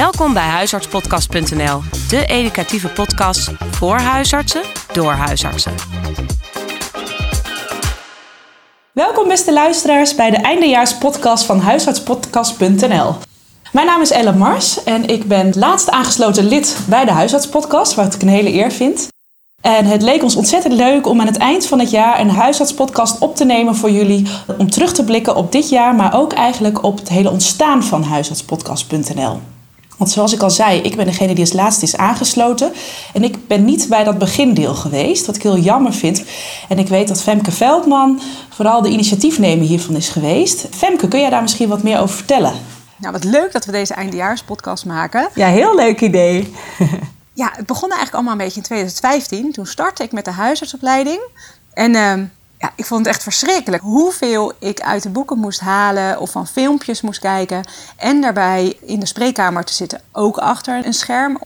Welkom bij huisartspodcast.nl, de educatieve podcast voor huisartsen door huisartsen. Welkom beste luisteraars bij de eindejaarspodcast van huisartspodcast.nl. Mijn naam is Ellen Mars en ik ben het laatste aangesloten lid bij de huisartspodcast, wat ik een hele eer vind. En het leek ons ontzettend leuk om aan het eind van het jaar een huisartspodcast op te nemen voor jullie. Om terug te blikken op dit jaar, maar ook eigenlijk op het hele ontstaan van huisartspodcast.nl. Want zoals ik al zei, ik ben degene die als laatste is aangesloten. En ik ben niet bij dat begindeel geweest, wat ik heel jammer vind. En ik weet dat Femke Veldman vooral de initiatiefnemer hiervan is geweest. Femke, kun jij daar misschien wat meer over vertellen? Nou, wat leuk dat we deze eindejaarspodcast maken. Ja, heel leuk idee. ja, het begon eigenlijk allemaal een beetje in 2015. Toen startte ik met de huisartsopleiding. En uh, ja, ik vond het echt verschrikkelijk hoeveel ik uit de boeken moest halen of van filmpjes moest kijken. En daarbij in de spreekkamer te zitten, ook achter een scherm.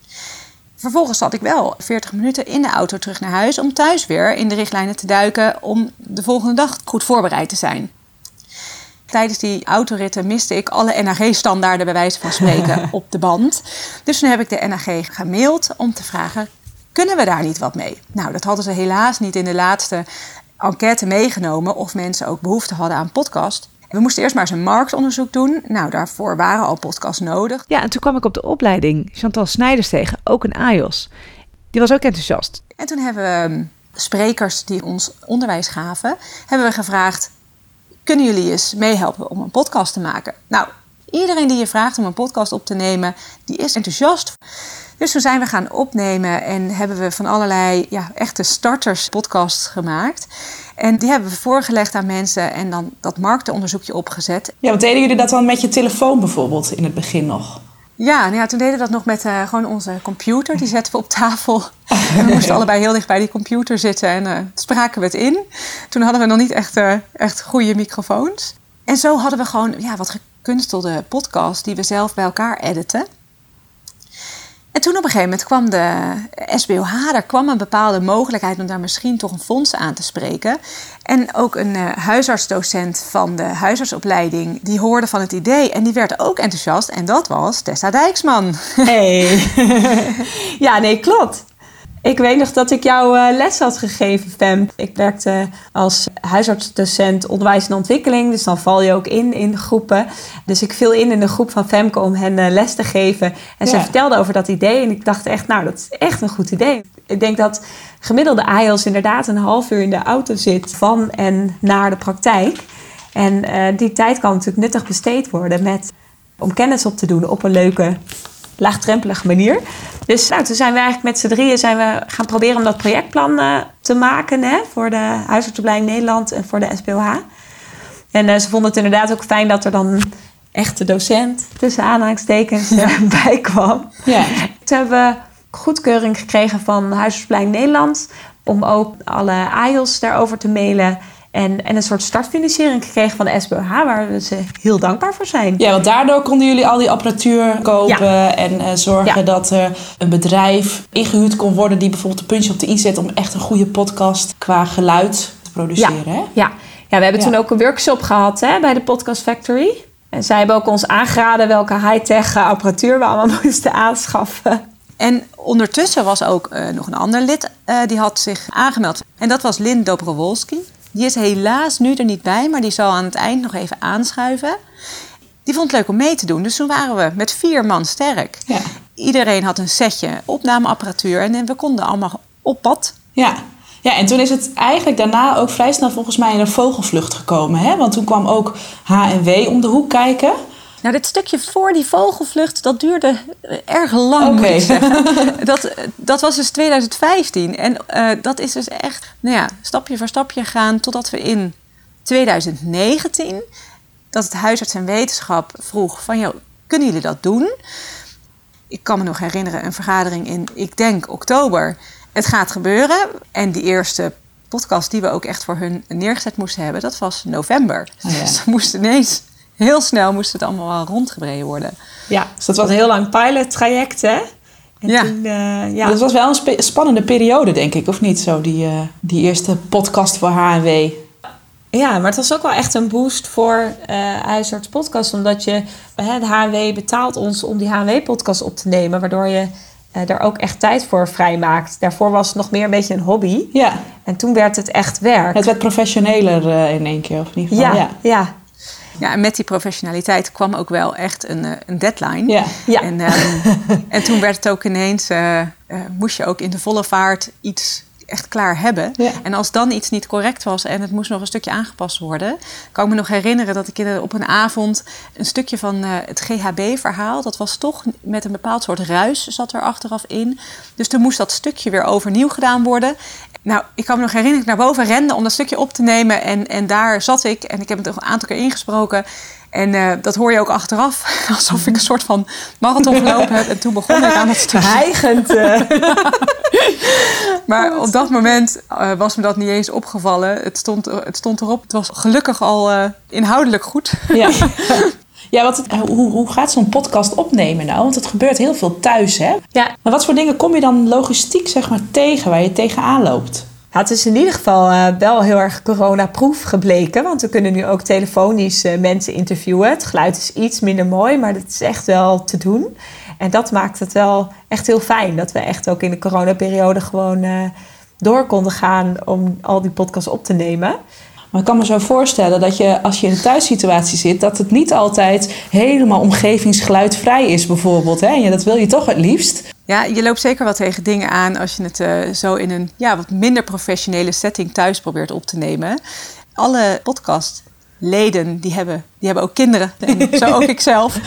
Vervolgens zat ik wel 40 minuten in de auto terug naar huis om thuis weer in de richtlijnen te duiken om de volgende dag goed voorbereid te zijn. Tijdens die autoritten miste ik alle NAG-standaarden bij wijze van spreken op de band. Dus toen heb ik de NAG gemaild om te vragen, kunnen we daar niet wat mee? Nou, dat hadden ze helaas niet in de laatste enquête meegenomen of mensen ook behoefte hadden aan podcast. We moesten eerst maar eens een marktonderzoek doen. Nou, daarvoor waren al podcasts nodig. Ja, en toen kwam ik op de opleiding Chantal Snijders tegen, ook een AIOS. Die was ook enthousiast. En toen hebben we ehm, sprekers die ons onderwijs gaven, hebben we gevraagd: kunnen jullie eens meehelpen om een podcast te maken? Nou, iedereen die je vraagt om een podcast op te nemen, die is enthousiast. Dus toen zijn we gaan opnemen en hebben we van allerlei ja, echte starters podcasts gemaakt. En die hebben we voorgelegd aan mensen en dan dat marktenonderzoekje opgezet. Ja, wat deden jullie dat dan met je telefoon bijvoorbeeld in het begin nog? Ja, nou ja, toen deden we dat nog met uh, gewoon onze computer. Die zetten we op tafel. En we moesten allebei heel dicht bij die computer zitten en uh, spraken we het in. Toen hadden we nog niet echt, uh, echt goede microfoons. En zo hadden we gewoon ja, wat gekunstelde podcasts die we zelf bij elkaar editen. En toen op een gegeven moment kwam de SBOH, daar kwam een bepaalde mogelijkheid om daar misschien toch een fonds aan te spreken. En ook een uh, huisartsdocent van de huisartsopleiding, die hoorde van het idee en die werd ook enthousiast. En dat was Tessa Dijksman. Hey. ja, nee, klopt. Ik weet nog dat ik jou uh, les had gegeven, Fem. Ik werkte als huisartsdocent onderwijs en ontwikkeling. Dus dan val je ook in in groepen. Dus ik viel in in de groep van Femke om hen uh, les te geven. En ja. ze vertelde over dat idee. En ik dacht echt, nou, dat is echt een goed idee. Ik denk dat gemiddelde AIOS inderdaad een half uur in de auto zit van en naar de praktijk. En uh, die tijd kan natuurlijk nuttig besteed worden met, om kennis op te doen op een leuke laagdrempelige manier. Dus nou, toen zijn we eigenlijk met z'n drieën zijn we gaan proberen om dat projectplan uh, te maken hè, voor de huisartsopleiding Nederland en voor de SBOH. En uh, ze vonden het inderdaad ook fijn dat er dan een echte docent tussen aanhalingstekens ja. bij kwam. Ja. Toen hebben we goedkeuring gekregen van Huisartsopleiding Nederland om ook alle AIOS daarover te mailen. En, en een soort startfinanciering gekregen van de SBH, waar we ze heel dankbaar voor zijn. Ja, want daardoor konden jullie al die apparatuur kopen ja. en uh, zorgen ja. dat er een bedrijf ingehuurd kon worden die bijvoorbeeld een puntje op de i zet om echt een goede podcast qua geluid te produceren. Ja, hè? ja. ja we hebben toen ook een workshop gehad hè, bij de Podcast Factory. En zij hebben ook ons aangeraden welke high-tech apparatuur we allemaal moesten aanschaffen. En ondertussen was ook uh, nog een ander lid uh, die had zich aangemeld. En dat was Lynn Dobrowolski. Die is helaas nu er niet bij, maar die zal aan het eind nog even aanschuiven. Die vond het leuk om mee te doen. Dus toen waren we met vier man sterk. Ja. Iedereen had een setje opnameapparatuur en we konden allemaal op pad. Ja. Ja, en toen is het eigenlijk daarna ook vrij snel volgens mij in een vogelvlucht gekomen. Hè? Want toen kwam ook H&W om de hoek kijken. Nou, dit stukje voor die vogelvlucht, dat duurde erg lang. Okay. dat, dat was dus 2015. En uh, dat is dus echt, nou ja, stapje voor stapje gaan totdat we in 2019, dat het huisarts en wetenschap vroeg van, joh, kunnen jullie dat doen? Ik kan me nog herinneren, een vergadering in, ik denk, oktober. Het gaat gebeuren. En die eerste podcast die we ook echt voor hun neergezet moesten hebben, dat was november. Oh ja. Dus we moesten ineens heel snel moest het allemaal wel rondgebreden worden. Ja, dus dat was een heel lang pilot traject, hè? En ja. Toen, uh, ja. Dat was wel een spannende periode, denk ik, of niet? Zo, die, uh, die eerste podcast voor HNW. Ja, maar het was ook wel echt een boost voor uh, Huisarts Podcast. Omdat je, uh, de HNW betaalt ons om die HNW-podcast op te nemen. Waardoor je uh, er ook echt tijd voor vrijmaakt. Daarvoor was het nog meer een beetje een hobby. Ja. En toen werd het echt werk. Het werd professioneler uh, in één keer, of. Ja, ja. ja. Ja, en met die professionaliteit kwam ook wel echt een, een deadline. Ja. ja. En, um, en toen werd het ook ineens, uh, moest je ook in de volle vaart iets echt klaar hebben. Ja. En als dan iets niet correct was en het moest nog een stukje aangepast worden, kan ik me nog herinneren dat ik op een avond een stukje van uh, het GHB-verhaal, dat was toch met een bepaald soort ruis zat er achteraf in. Dus toen moest dat stukje weer overnieuw gedaan worden. Nou, ik kan me nog herinneren dat ik naar boven rende om dat stukje op te nemen. En, en daar zat ik en ik heb het een aantal keer ingesproken. En uh, dat hoor je ook achteraf, alsof ik een soort van marathon gelopen heb. En toen begon ik aan het stukje. Heigend. Uh. maar op dat moment uh, was me dat niet eens opgevallen. Het stond, het stond erop. Het was gelukkig al inhoudelijk goed. Ja. Ja, wat hoe, hoe gaat zo'n podcast opnemen nou? Want het gebeurt heel veel thuis, hè? Ja. Maar wat voor dingen kom je dan logistiek zeg maar tegen, waar je tegenaan loopt? Ja, het is in ieder geval uh, wel heel erg coronaproof gebleken. Want we kunnen nu ook telefonisch uh, mensen interviewen. Het geluid is iets minder mooi, maar dat is echt wel te doen. En dat maakt het wel echt heel fijn. Dat we echt ook in de coronaperiode gewoon uh, door konden gaan om al die podcasts op te nemen. Maar ik kan me zo voorstellen dat je, als je in een thuissituatie zit, dat het niet altijd helemaal omgevingsgeluidvrij is, bijvoorbeeld. Hè? En dat wil je toch het liefst. Ja, je loopt zeker wel tegen dingen aan als je het uh, zo in een ja, wat minder professionele setting thuis probeert op te nemen. Alle podcastleden die hebben, die hebben ook kinderen. En zo ook ikzelf.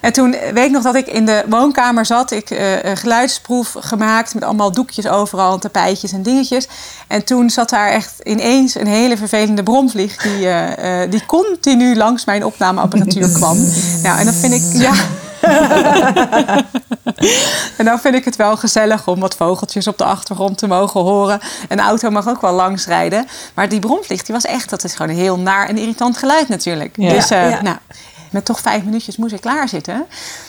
En toen weet ik nog dat ik in de woonkamer zat. Ik uh, een geluidsproef gemaakt met allemaal doekjes overal, tapijtjes en dingetjes. En toen zat daar echt ineens een hele vervelende bromvlieg die, uh, uh, die continu langs mijn opnameapparatuur kwam. Nou, en dat vind ik, ja. en dan vind ik het wel gezellig om wat vogeltjes op de achtergrond te mogen horen. Een auto mag ook wel langs rijden. Maar die bromvlieg, die was echt, dat is gewoon een heel naar en irritant geluid natuurlijk. Ja. Dus uh, Ja. nou, met toch vijf minuutjes moest ik klaarzitten.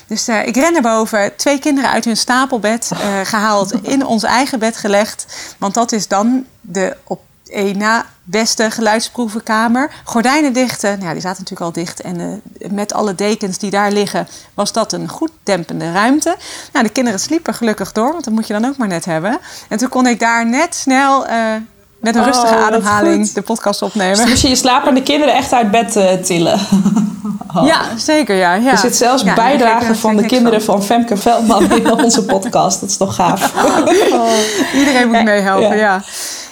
Dus uh, ik ren naar boven, twee kinderen uit hun stapelbed uh, gehaald, in ons eigen bed gelegd. Want dat is dan de op na beste geluidsproevenkamer. Gordijnen dichten, nou, die zaten natuurlijk al dicht. En uh, met alle dekens die daar liggen, was dat een goed dempende ruimte. Nou, de kinderen sliepen gelukkig door, want dat moet je dan ook maar net hebben. En toen kon ik daar net snel... Uh, met een Oh, rustige ademhaling goed. de podcast opnemen. Dus moest je je slapende kinderen echt uit bed uh, tillen. Oh. Ja, zeker. Ja, ja. Er zit zelfs ja, bijdrage van de kinderen van. van Femke Veldman in onze podcast. Dat is toch gaaf. Oh, iedereen moet meehelpen, Ja. ja.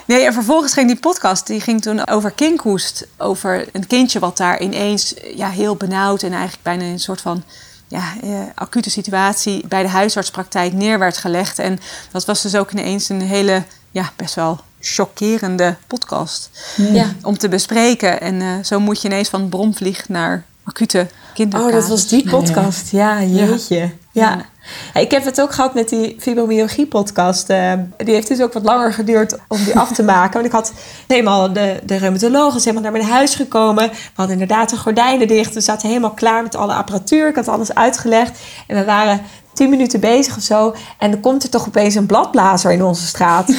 Nee, en vervolgens ging die podcast, die ging toen over kinkhoest. Over een kindje wat daar ineens ja, heel benauwd en eigenlijk bijna in een soort van ja, eh, acute situatie bij de huisartspraktijk neer werd gelegd. En dat was dus ook ineens een hele, ja, best wel chockerende podcast Ja. om te bespreken. En eh, zo moet je ineens van bromvlieg naar acute kindercasus. Oh, dat was die podcast. Ja, jeetje. Ja. Ja. Ik heb het ook gehad met die fibromyalgie-podcast. Eh, die heeft dus ook wat langer geduurd om die af te maken. Want ik had helemaal de, de reumatoloog is helemaal naar mijn huis gekomen. We hadden inderdaad de gordijnen dicht. We zaten helemaal klaar met alle apparatuur. Ik had alles uitgelegd. En we waren tien minuten bezig of zo. En dan komt er toch opeens een bladblazer in onze straat.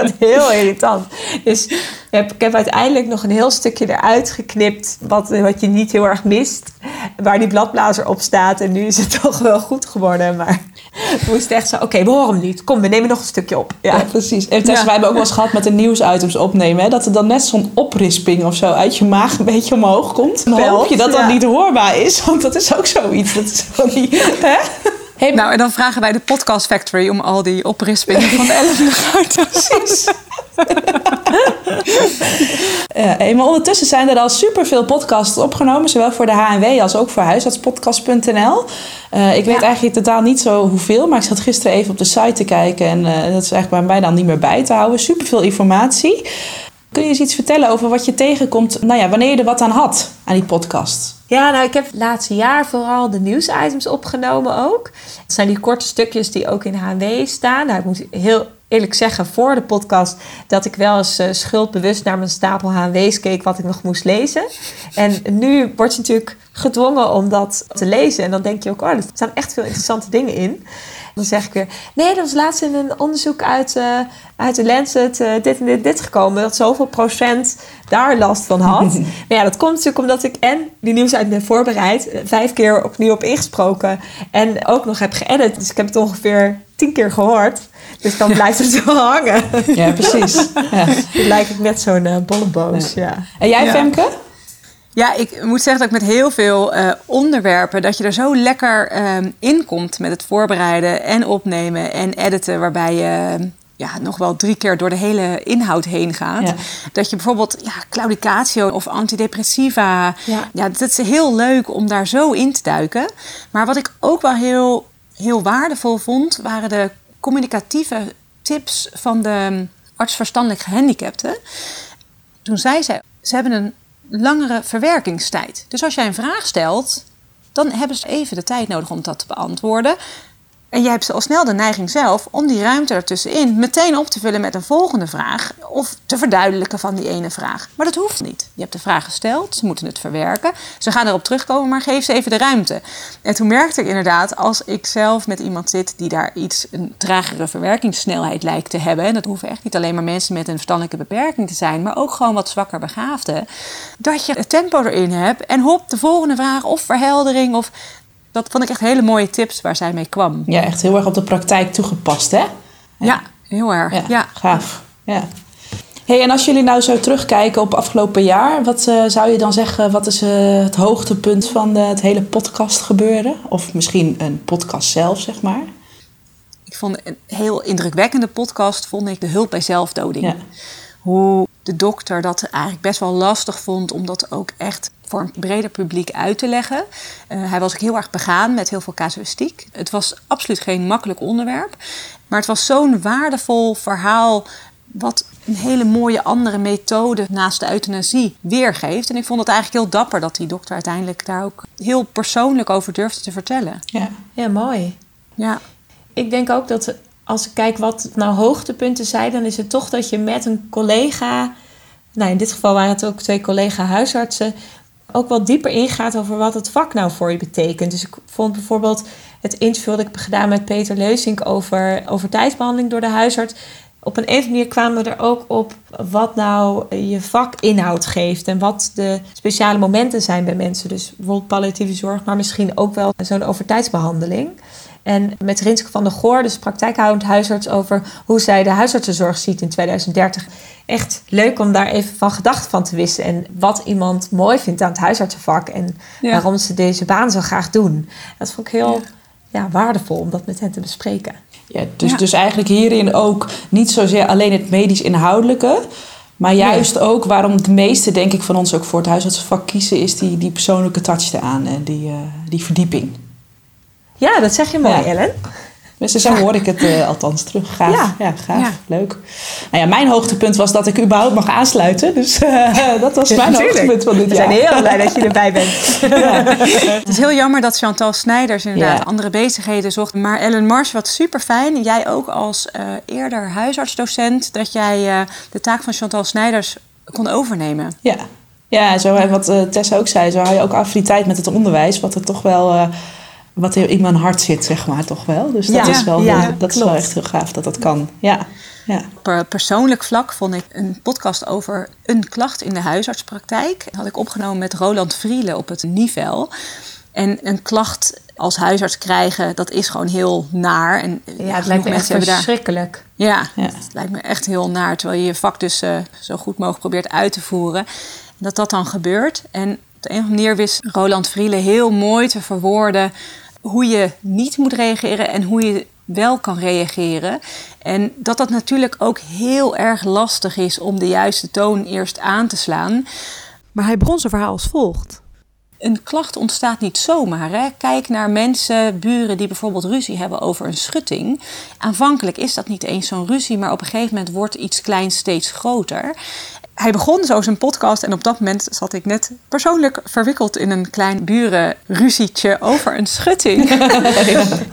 Echt heel irritant. Dus heb, ik heb uiteindelijk nog een heel stukje eruit geknipt. Wat, wat je niet heel erg mist. Waar die bladblazer op staat. En nu is het toch wel goed geworden. Maar we moesten echt zo... Oké, we horen hem niet. Kom, we nemen nog een stukje op. Ja, Ja, precies. En Ja. wij hebben ook wel eens gehad met de nieuwsitems opnemen. Hè, dat er dan net zo'n oprisping of zo uit je maag een beetje omhoog komt. Dan hoop je dat dat ja. niet hoorbaar is. Want dat is ook zoiets. Dat is die... Hè? Hey, Nou, en dan vragen wij de Podcast Factory om al die oprispingen van de elf eruit te Precies. Hey, maar ondertussen zijn er al superveel podcasts opgenomen, zowel voor de HNW als ook voor huisartspodcast.nl. Eh, ik weet eigenlijk totaal niet zo hoeveel, maar ik zat gisteren even op de site te kijken en eh, dat is eigenlijk bij mij dan niet meer bij te houden. Superveel informatie. Kun je eens iets vertellen over wat je tegenkomt, nou ja, wanneer je er wat aan had aan die podcast? Ja, nou, ik heb het laatste jaar vooral de nieuwsitems opgenomen ook. Het zijn die korte stukjes die ook in HNW staan. Nou, ik moet heel eerlijk zeggen voor de podcast dat ik wel eens eh, schuldbewust naar mijn stapel HNW's keek wat ik nog moest lezen. En nu word je natuurlijk gedwongen om dat te lezen. En dan denk je ook, oh, er staan echt veel interessante dingen in. Dan zeg ik weer, nee, dat was laatst in een onderzoek uit, uh, uit de Lancet uh, dit en dit, dit gekomen. Dat zoveel procent daar last van had. maar ja, dat komt natuurlijk omdat ik en die nieuws uit ben voorbereid. eh, Vijf keer opnieuw op ingesproken. En ook nog heb geëdit. Dus ik heb het ongeveer tien keer gehoord. Dus dan blijft het wel hangen. Ja, precies. Ja. Dan lijk ik net zo'n uh, bolleboos, ja. En jij, Ja. Femke? Ja, ik moet zeggen dat ik met heel veel eh, onderwerpen, dat je er zo lekker ehm in komt met het voorbereiden en opnemen en editen, waarbij je eh, ja, nog wel drie keer door de hele inhoud heen gaat. Ja. Dat je bijvoorbeeld ja, claudicatio of antidepressiva, Ja. ja, dat is heel leuk om daar zo in te duiken. Maar wat ik ook wel heel, heel waardevol vond, waren de communicatieve tips van de arts verstandelijk gehandicapten. Toen zei ze, ze hebben een langere verwerkingstijd. Dus als jij een vraag stelt, dan hebben ze even de tijd nodig om dat te beantwoorden. En je hebt al snel de neiging zelf om die ruimte ertussenin meteen op te vullen met een volgende vraag. Of te verduidelijken van die ene vraag. Maar dat hoeft niet. Je hebt de vraag gesteld, ze moeten het verwerken. Ze gaan erop terugkomen, maar geef ze even de ruimte. En toen merkte ik inderdaad, als ik zelf met iemand zit die daar iets, een tragere verwerkingssnelheid lijkt te hebben. En dat hoeven echt niet alleen maar mensen met een verstandelijke beperking te zijn, maar ook gewoon wat zwakker begaafden. Dat je het tempo erin hebt en hop, de volgende vraag of verheldering of dat vond ik echt hele mooie tips waar zij mee kwam. Ja, echt heel erg op de praktijk toegepast, hè? Ja, heel erg. Ja, Ja. gaaf. Ja. Hey, en als jullie nou zo terugkijken op afgelopen jaar, wat eh, zou je dan zeggen, wat is eh, het hoogtepunt van de, het hele podcast gebeuren? Of misschien een podcast zelf, zeg maar. Ik vond een heel indrukwekkende podcast, vond ik de hulp bij zelfdoding. Ja. Hoe de dokter dat eigenlijk best wel lastig vond om dat ook echt voor een breder publiek uit te leggen. Eh, hij was ook heel erg begaan met heel veel casuïstiek. Het was absoluut geen makkelijk onderwerp. Maar het was zo'n waardevol verhaal wat een hele mooie andere methode naast de euthanasie weergeeft. En ik vond het eigenlijk heel dapper dat die dokter uiteindelijk daar ook heel persoonlijk over durfde te vertellen. Ja. Ja, mooi. Ja, Ik denk ook dat als ik kijk wat nou hoogtepunten zijn, dan is het toch dat je met een collega, nou in dit geval waren het ook twee collega huisartsen, ook wat dieper ingaat over wat het vak nou voor je betekent. Dus ik vond bijvoorbeeld het interview dat ik heb gedaan met Peter Leusink over, over tijdsbehandeling door de huisarts. Op een andere manier kwamen we er ook op wat nou je vak inhoud geeft en wat de speciale momenten zijn bij mensen. Dus bijvoorbeeld palliatieve zorg, maar misschien ook wel zo'n overtijdsbehandeling. En met Rinske van der Goor, dus praktijkhoudend huisarts, over hoe zij de huisartsenzorg ziet in 2030. Echt leuk om daar even van gedachten van te wisselen. En wat iemand mooi vindt aan het huisartsenvak. En Ja. waarom ze deze baan zo graag doen. Dat vond ik heel ja. waardevol om dat met hen te bespreken. Ja, dus, Ja. dus eigenlijk hierin ook niet zozeer alleen het medisch inhoudelijke, maar juist ook waarom de meeste, denk ik, van ons ook voor het huisartsenvak kiezen, is die, die persoonlijke touch eraan en die, eh, die verdieping. Ja, dat zeg je mooi, Ja. Ellen. Dus zo hoor ik het eh, althans terug. Gaaf. Ja, Ja. gaaf. Ja. Leuk. Nou ja, mijn hoogtepunt was dat ik überhaupt mag aansluiten. Dus eh, dat was mijn Natuurlijk. hoogtepunt van dit We jaar. zijn heel blij dat je erbij bent. Het is heel jammer dat Chantal Snijders inderdaad Ja. andere bezigheden zocht. Maar Ellen Mars, wat super fijn. Jij ook als eh, eerder huisartsdocent, dat jij eh, de taak van Chantal Snijders kon overnemen. Ja, ja zo, en wat Tessa ook zei, zo hou je ook affiniteit met het onderwijs, wat er toch wel eh, wat in mijn hart zit, zeg maar, toch wel. Dus dat Ja, is wel, ja, heel- dat is wel echt heel gaaf dat dat kan. Ja, ja. Op eh, persoonlijk vlak vond ik een podcast over een klacht in de huisartspraktijk. Dat had ik opgenomen met Roland Vrielen op het Nivel. En een klacht als huisarts krijgen, dat is gewoon heel naar. En Ja, het lijkt me echt mensen hebben daar verschrikkelijk. Ja, Ja. het lijkt me echt heel naar. Terwijl je je vak dus eh, zo goed mogelijk probeert uit te voeren. En dat dat dan gebeurt. En op de een of andere manier wist Roland Vrielen heel mooi te verwoorden... hoe je niet moet reageren en hoe je wel kan reageren. En dat dat natuurlijk ook heel erg lastig is om de juiste toon eerst aan te slaan. Maar hij begon zijn verhaal als volgt. Een klacht ontstaat niet zomaar. Hè? Kijk naar mensen, buren die bijvoorbeeld ruzie hebben over een schutting. Aanvankelijk is dat niet eens zo'n ruzie, maar op een gegeven moment wordt iets kleins steeds groter. Hij begon zo zijn podcast en op dat moment zat ik net persoonlijk verwikkeld in een klein burenruzietje over een schutting.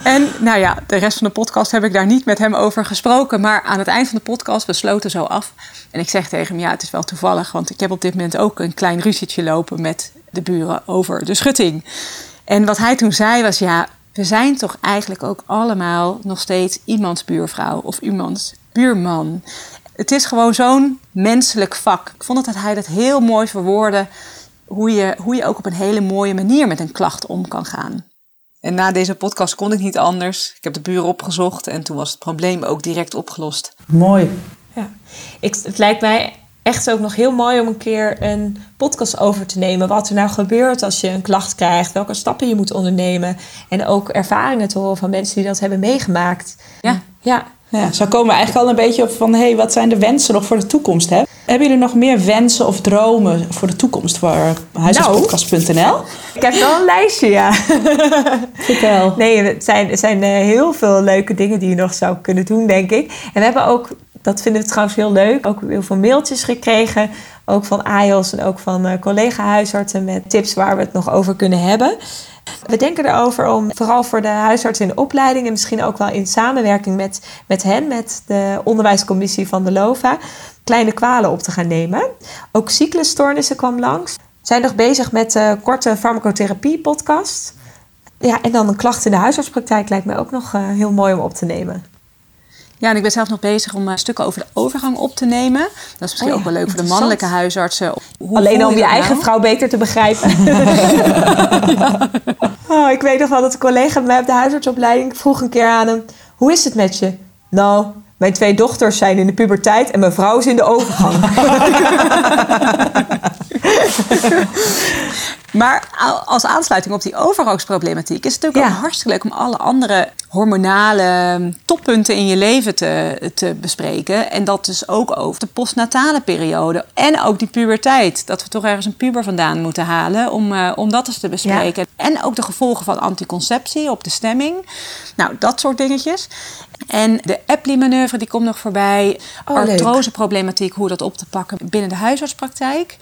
En nou ja, de rest van de podcast heb ik daar niet met hem over gesproken. Maar aan het eind van de podcast, we sloten zo af. En ik zeg tegen hem, ja, het is wel toevallig. Want ik heb op dit moment ook een klein ruzietje lopen met de buren over de schutting. En wat hij toen zei was, ja, we zijn toch eigenlijk ook allemaal nog steeds iemands buurvrouw of iemands buurman. Het is gewoon zo'n menselijk vak. Ik vond dat hij dat heel mooi verwoordde, hoe je, hoe je ook op een hele mooie manier met een klacht om kan gaan. En na deze podcast kon ik niet anders. Ik heb de buren opgezocht en toen was het probleem ook direct opgelost. Mooi. Ja. Ik, het lijkt mij echt ook nog heel mooi om een keer een podcast over te nemen. Wat er nou gebeurt als je een klacht krijgt. Welke stappen je moet ondernemen. En ook ervaringen te horen van mensen die dat hebben meegemaakt. Ja. Ja. Ja, zo komen we eigenlijk al een beetje op van... hey, wat zijn de wensen nog voor de toekomst? Hè? Hebben jullie nog meer wensen of dromen voor de toekomst voor huisartspodcast.nl? Ik heb wel een lijstje, ja. Vertel. Nee, het zijn, er zijn eh, heel veel leuke dingen die je nog zou kunnen doen, denk ik. En we hebben ook, dat vinden we trouwens heel leuk, ook heel veel mailtjes gekregen. Ook van AIOS en ook van eh, collega-huisartsen met tips waar we het nog over kunnen hebben. We denken erover om vooral voor de huisartsen in de opleiding en misschien ook wel in samenwerking met, met hen, met de onderwijscommissie van de LOVA, kleine kwalen op te gaan nemen. Ook cyclusstoornissen kwam langs. We zijn nog bezig met de korte farmacotherapie-podcast. Ja, en dan een klacht in de huisartspraktijk lijkt mij ook nog uh, heel mooi om op te nemen. Ja, en ik ben zelf nog bezig om uh, stukken over de overgang op te nemen. Dat is misschien Oh ja, ook wel leuk voor de mannelijke huisartsen. Hoe Alleen om je eigen nou? vrouw beter te begrijpen. oh, ik weet nog wel dat een collega bij mij op de huisartsopleiding vroeg een keer aan hem: Hoe is het met je? Nou, mijn twee dochters zijn in de puberteit en mijn vrouw is in de overgang. Maar als aansluiting op die overgangsproblematiek is het natuurlijk Ja. ook hartstikke leuk om alle andere hormonale toppunten in je leven te, te bespreken. En dat dus ook over de postnatale periode en ook die puberteit. Dat we toch ergens een puber vandaan moeten halen om, eh, om dat eens te bespreken. En ook de gevolgen van anticonceptie op de stemming. Nou, dat soort dingetjes. En de Epley-manoeuvre die komt nog voorbij. Oh. Artroseproblematiek, hoe dat op te pakken binnen de huisartspraktijk.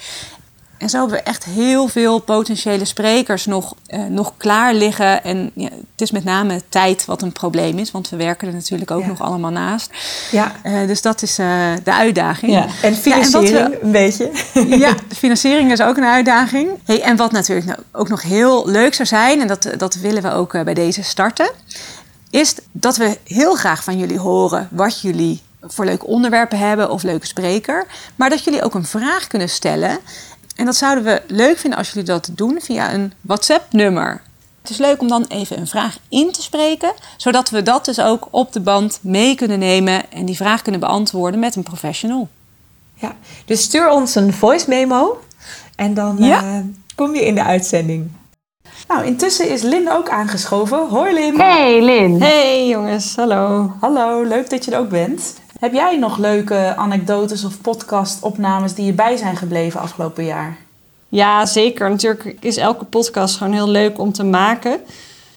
En zo hebben we echt heel veel potentiële sprekers nog, eh, nog klaar liggen. En ja, het is met name tijd wat een probleem is, want we werken er natuurlijk ook Ja. nog allemaal naast. ja. Eh, dus dat is eh, de uitdaging. Ja. En financiering, Ja, en wat een beetje. Ja, financiering is ook een uitdaging. Hey, en wat natuurlijk nou ook nog heel leuk zou zijn, en dat, dat willen we ook eh, bij deze starten, is dat we heel graag van jullie horen wat jullie voor leuke onderwerpen hebben of leuke spreker. Maar dat jullie ook een vraag kunnen stellen. En dat zouden we leuk vinden als jullie dat doen via een WhatsApp-nummer. Het is leuk om dan even een vraag in te spreken, zodat we dat dus ook op de band mee kunnen nemen en die vraag kunnen beantwoorden met een professional. Ja. Dus stuur ons een voice memo en dan Ja. eh, kom je in de uitzending. Nou, intussen is Lin ook aangeschoven. Hoi Lin. Hey Lin. Hey jongens, hallo. Hallo, leuk dat je er ook bent. Heb jij nog leuke anekdotes of podcastopnames die je bij zijn gebleven afgelopen jaar? Ja, zeker. Natuurlijk is elke podcast gewoon heel leuk om te maken.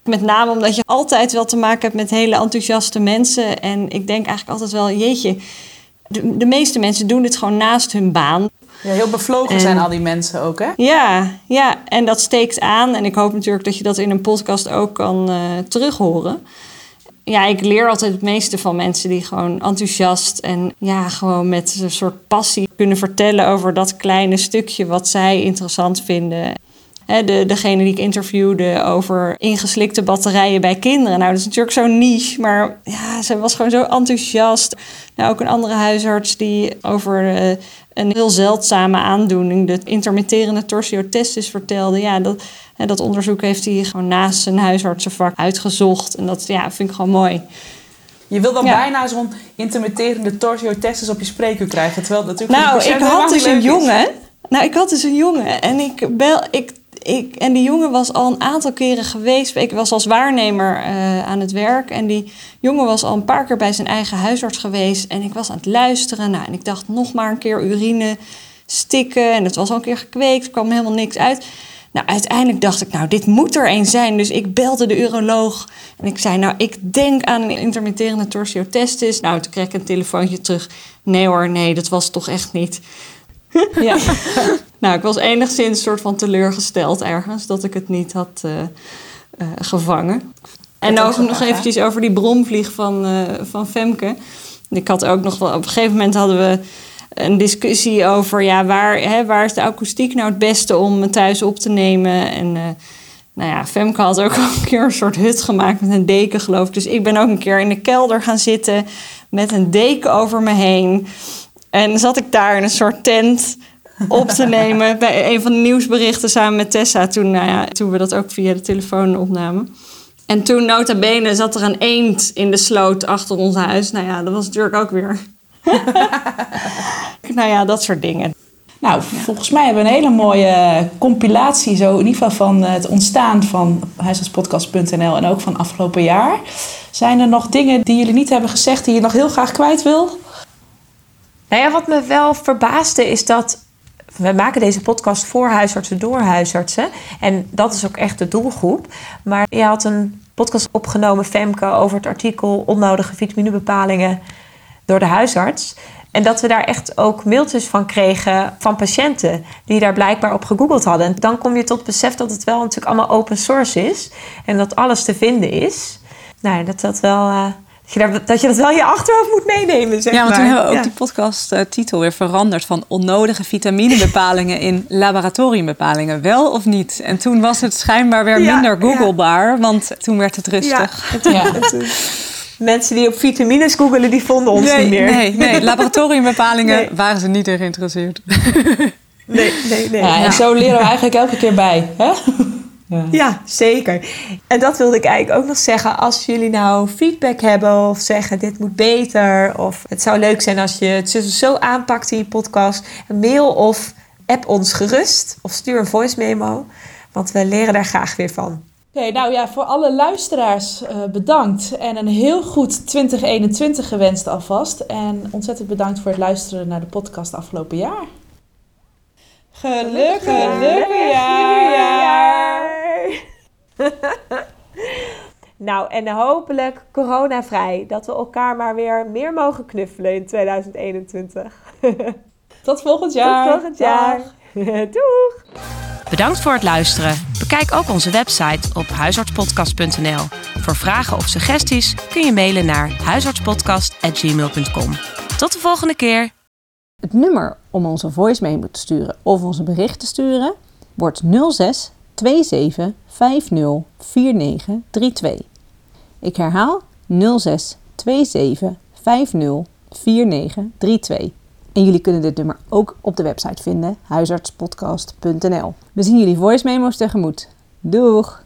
Met name omdat je altijd wel te maken hebt met hele enthousiaste mensen. En ik denk eigenlijk altijd wel, jeetje, de, de meeste mensen doen dit gewoon naast hun baan. Ja, heel bevlogen En- zijn al die mensen ook, hè? Ja, ja, en dat steekt aan. En ik hoop natuurlijk dat je dat in een podcast ook kan eh terughoren. Ja, ik leer altijd het meeste van mensen die gewoon enthousiast en ja, gewoon met een soort passie kunnen vertellen over dat kleine stukje wat zij interessant vinden. De, degene die ik interviewde over ingeslikte batterijen bij kinderen. Nou, dat is natuurlijk zo'n niche, maar ja, ze was gewoon zo enthousiast. Nou, ook een andere huisarts die over eh, een heel zeldzame aandoening, de intermitterende torsiotestis, vertelde. Ja, dat, hè, dat onderzoek heeft hij gewoon naast zijn huisartsenvak uitgezocht. En dat ja, vind ik gewoon mooi. Je wil dan Ja. bijna zo'n intermitterende torsiotestis op je spreekuur krijgen. Terwijl natuurlijk Nou, ik had dus een jongen. Nou, ik had dus een jongen. En ik bel. Ik, ik, en die jongen was al een aantal keren geweest. Ik was als waarnemer eh, aan het werk. En die jongen was al een paar keer bij zijn eigen huisarts geweest. En ik was aan het luisteren. Nou, en ik dacht nog maar een keer urine stikken. En het was al een keer gekweekt. Er kwam helemaal niks uit. Nou, uiteindelijk dacht ik, nou, dit moet er een zijn. Dus ik belde de uroloog. En ik zei, nou, ik denk aan een intermitterende torsiotestis. Nou, toen kreeg ik een telefoontje terug. Nee hoor, nee, dat was toch echt niet. ja. nou, ik was enigszins soort van teleurgesteld ergens dat ik het niet had eh, eh, gevangen. En ook nog hè? eventjes over die bromvlieg van, eh, van Femke. Ik had ook nog wel, op een gegeven moment hadden we een discussie over ja, waar, hè, waar is de akoestiek nou het beste om me thuis op te nemen. En uh, nou ja, Femke had ook een keer een soort hut gemaakt met een deken, geloof ik. Dus ik ben ook een keer in de kelder gaan zitten met een deken over me heen. En zat ik daar in een soort tent op te nemen bij een van de nieuwsberichten samen met Tessa. Toen, nou ja, toen we dat ook via de telefoon opnamen. En toen, nota bene, zat er een eend in de sloot achter ons huis. Nou ja, dat was natuurlijk ook weer... nou ja, dat soort dingen. Nou, volgens mij hebben we een hele mooie compilatie, zo in ieder geval van het ontstaan van huisartspodcast.nl en ook van afgelopen jaar. Zijn er nog dingen die jullie niet hebben gezegd die je nog heel graag kwijt wil? Nou ja, wat me wel verbaasde is dat we maken deze podcast voor huisartsen door huisartsen. En dat is ook echt de doelgroep. Maar je had een podcast opgenomen, Femke, over het artikel onnodige vitaminebepalingen door de huisarts. En dat we daar echt ook mailtjes van kregen van patiënten die daar blijkbaar op gegoogeld hadden. En dan kom je tot het besef dat het wel natuurlijk allemaal open source is en dat alles te vinden is. Nou, dat dat wel. Uh, dat, je dat, dat je dat wel in je achterhoofd moet meenemen. Zeg ja, want maar. toen hebben we ook Ja. die podcast-titel weer veranderd van onnodige vitaminebepalingen in laboratoriumbepalingen, wel of niet? En toen was het schijnbaar weer Ja, minder ja. googlebaar, want toen werd het rustig. Ja. Mensen die op vitamines googelen, die vonden ons nee, niet meer. nee, nee, laboratoriumbepalingen Nee. waren ze niet in geïnteresseerd. nee, nee. nee. Ja, en Ja. zo leren we eigenlijk elke keer bij. Hè? Ja. Ja, zeker. En dat wilde ik eigenlijk ook nog zeggen. Als jullie nou feedback hebben of zeggen dit moet beter... of het zou leuk zijn als je het zo, zo aanpakt in je podcast... mail of app ons gerust of stuur een voice memo. Want we leren daar graag weer van. Oké, nou ja, voor alle luisteraars eh, bedankt. En een heel goed 2021 gewenst alvast. En ontzettend bedankt voor het luisteren naar de podcast afgelopen jaar. Gelukkig, gelukkig jaar. nou, en hopelijk coronavrij. Dat we elkaar maar weer meer mogen knuffelen in 2021. Tot volgend jaar. Tot volgend jaar. Doeg! Bedankt voor het luisteren. Bekijk ook onze website op huisartspodcast.nl. Voor vragen of suggesties kun je mailen naar huisartspodcast.gmail.com. Tot de volgende keer. Het nummer om onze voice memo te sturen of onze bericht te sturen wordt 06 27 50 49 32. Ik herhaal 06 27 50 49 32. En jullie kunnen dit nummer ook op de website vinden, huisartspodcast.nl. We zien jullie voice memo's tegemoet. Doeg!